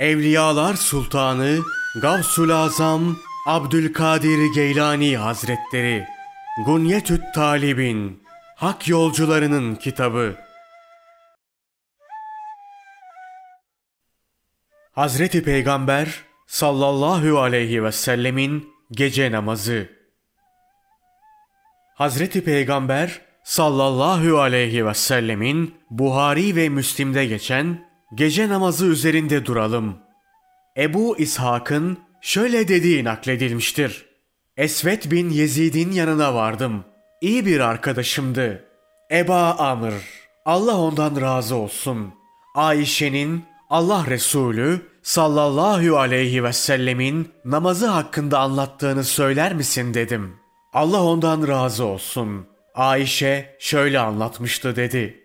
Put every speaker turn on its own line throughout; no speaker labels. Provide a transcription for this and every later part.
Evliyalar Sultanı Gavsul Azam Abdülkadir Geylani Hazretleri Gunyetüt Talibin Hak Yolcularının Kitabı. Hazreti Peygamber sallallahu aleyhi ve sellemin gece namazı. Hazreti Peygamber sallallahu aleyhi ve sellemin Buhari ve Müslim'de geçen gece namazı üzerinde duralım. Ebu İshak'ın şöyle dediği nakledilmiştir. Esvet bin Yezid'in yanına vardım. İyi bir arkadaşımdı. Eba Amr, Allah ondan razı olsun. Ayşe'nin Allah Resulü sallallahu aleyhi ve sellemin namazı hakkında anlattığını söyler misin dedim. Allah ondan razı olsun. Ayşe şöyle anlatmıştı dedi.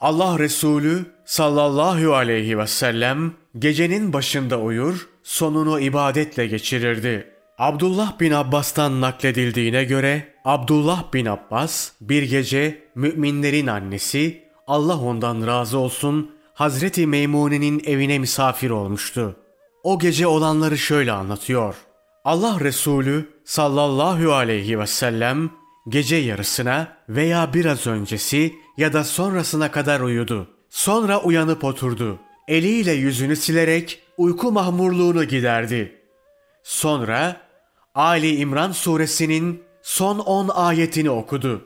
Allah Resulü sallallahu aleyhi ve sellem gecenin başında uyur, sonunu ibadetle geçirirdi. Abdullah bin Abbas'tan nakledildiğine göre Abdullah bin Abbas bir gece müminlerin annesi Allah ondan razı olsun Hazreti Meymune'nin evine misafir olmuştu. O gece olanları şöyle anlatıyor. Allah Resulü sallallahu aleyhi ve sellem gece yarısına veya biraz öncesi ya da sonrasına kadar uyudu. Sonra uyanıp oturdu. Eliyle yüzünü silerek uyku mahmurluğunu giderdi. Sonra Ali İmran suresinin son 10 ayetini okudu.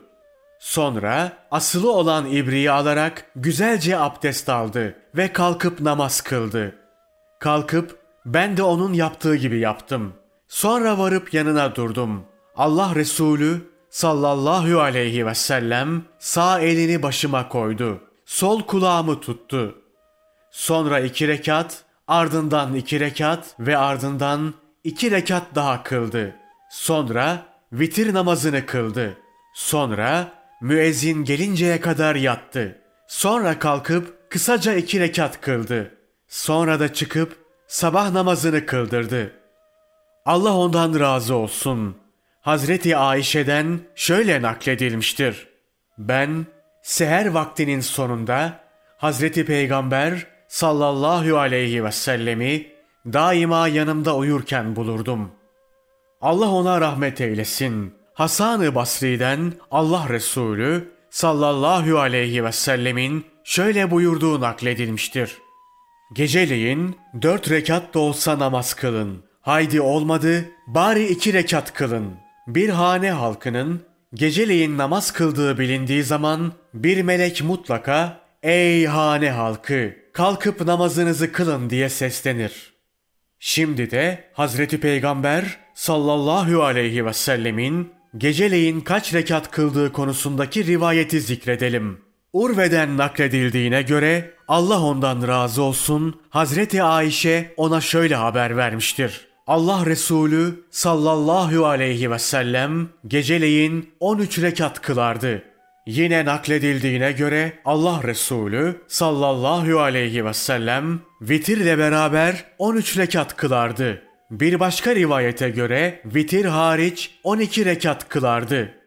Sonra asılı olan ibriği alarak güzelce abdest aldı ve kalkıp namaz kıldı. Kalkıp ben de onun yaptığı gibi yaptım. Sonra varıp yanına durdum. Allah Resulü sallallahu aleyhi ve sellem sağ elini başıma koydu. Sol kulağımı tuttu. Sonra iki rekat, ardından iki rekat ve ardından iki rekat daha kıldı. Sonra vitir namazını kıldı. Sonra müezzin gelinceye kadar yattı. Sonra kalkıp kısaca iki rekat kıldı. Sonra da çıkıp sabah namazını kıldırdı. Allah ondan razı olsun. Hazreti Ayşe'den şöyle nakledilmiştir. Ben seher vaktinin sonunda Hazreti Peygamber sallallahu aleyhi ve sellemi daima yanımda uyurken bulurdum. Allah ona rahmet eylesin. Hasan-ı Basri'den Allah Resulü sallallahu aleyhi ve sellemin şöyle buyurduğu nakledilmiştir. Geceleyin dört rekat da olsa namaz kılın. Haydi olmadı bari iki rekat kılın. Bir hane halkının geceleyin namaz kıldığı bilindiği zaman bir melek mutlaka ''Ey hane halkı kalkıp namazınızı kılın'' diye seslenir. Şimdi de Hazreti Peygamber sallallahu aleyhi ve sellemin geceleyin kaç rekat kıldığı konusundaki rivayeti zikredelim. Urve'den nakledildiğine göre Allah ondan razı olsun Hazreti Ayşe ona şöyle haber vermiştir. Allah Resulü sallallahu aleyhi ve sellem geceleyin 13 rekat kılardı. Yine nakledildiğine göre Allah Resulü sallallahu aleyhi ve sellem vitirle beraber 13 rekat kılardı. Bir başka rivayete göre vitir hariç 12 rekat kılardı.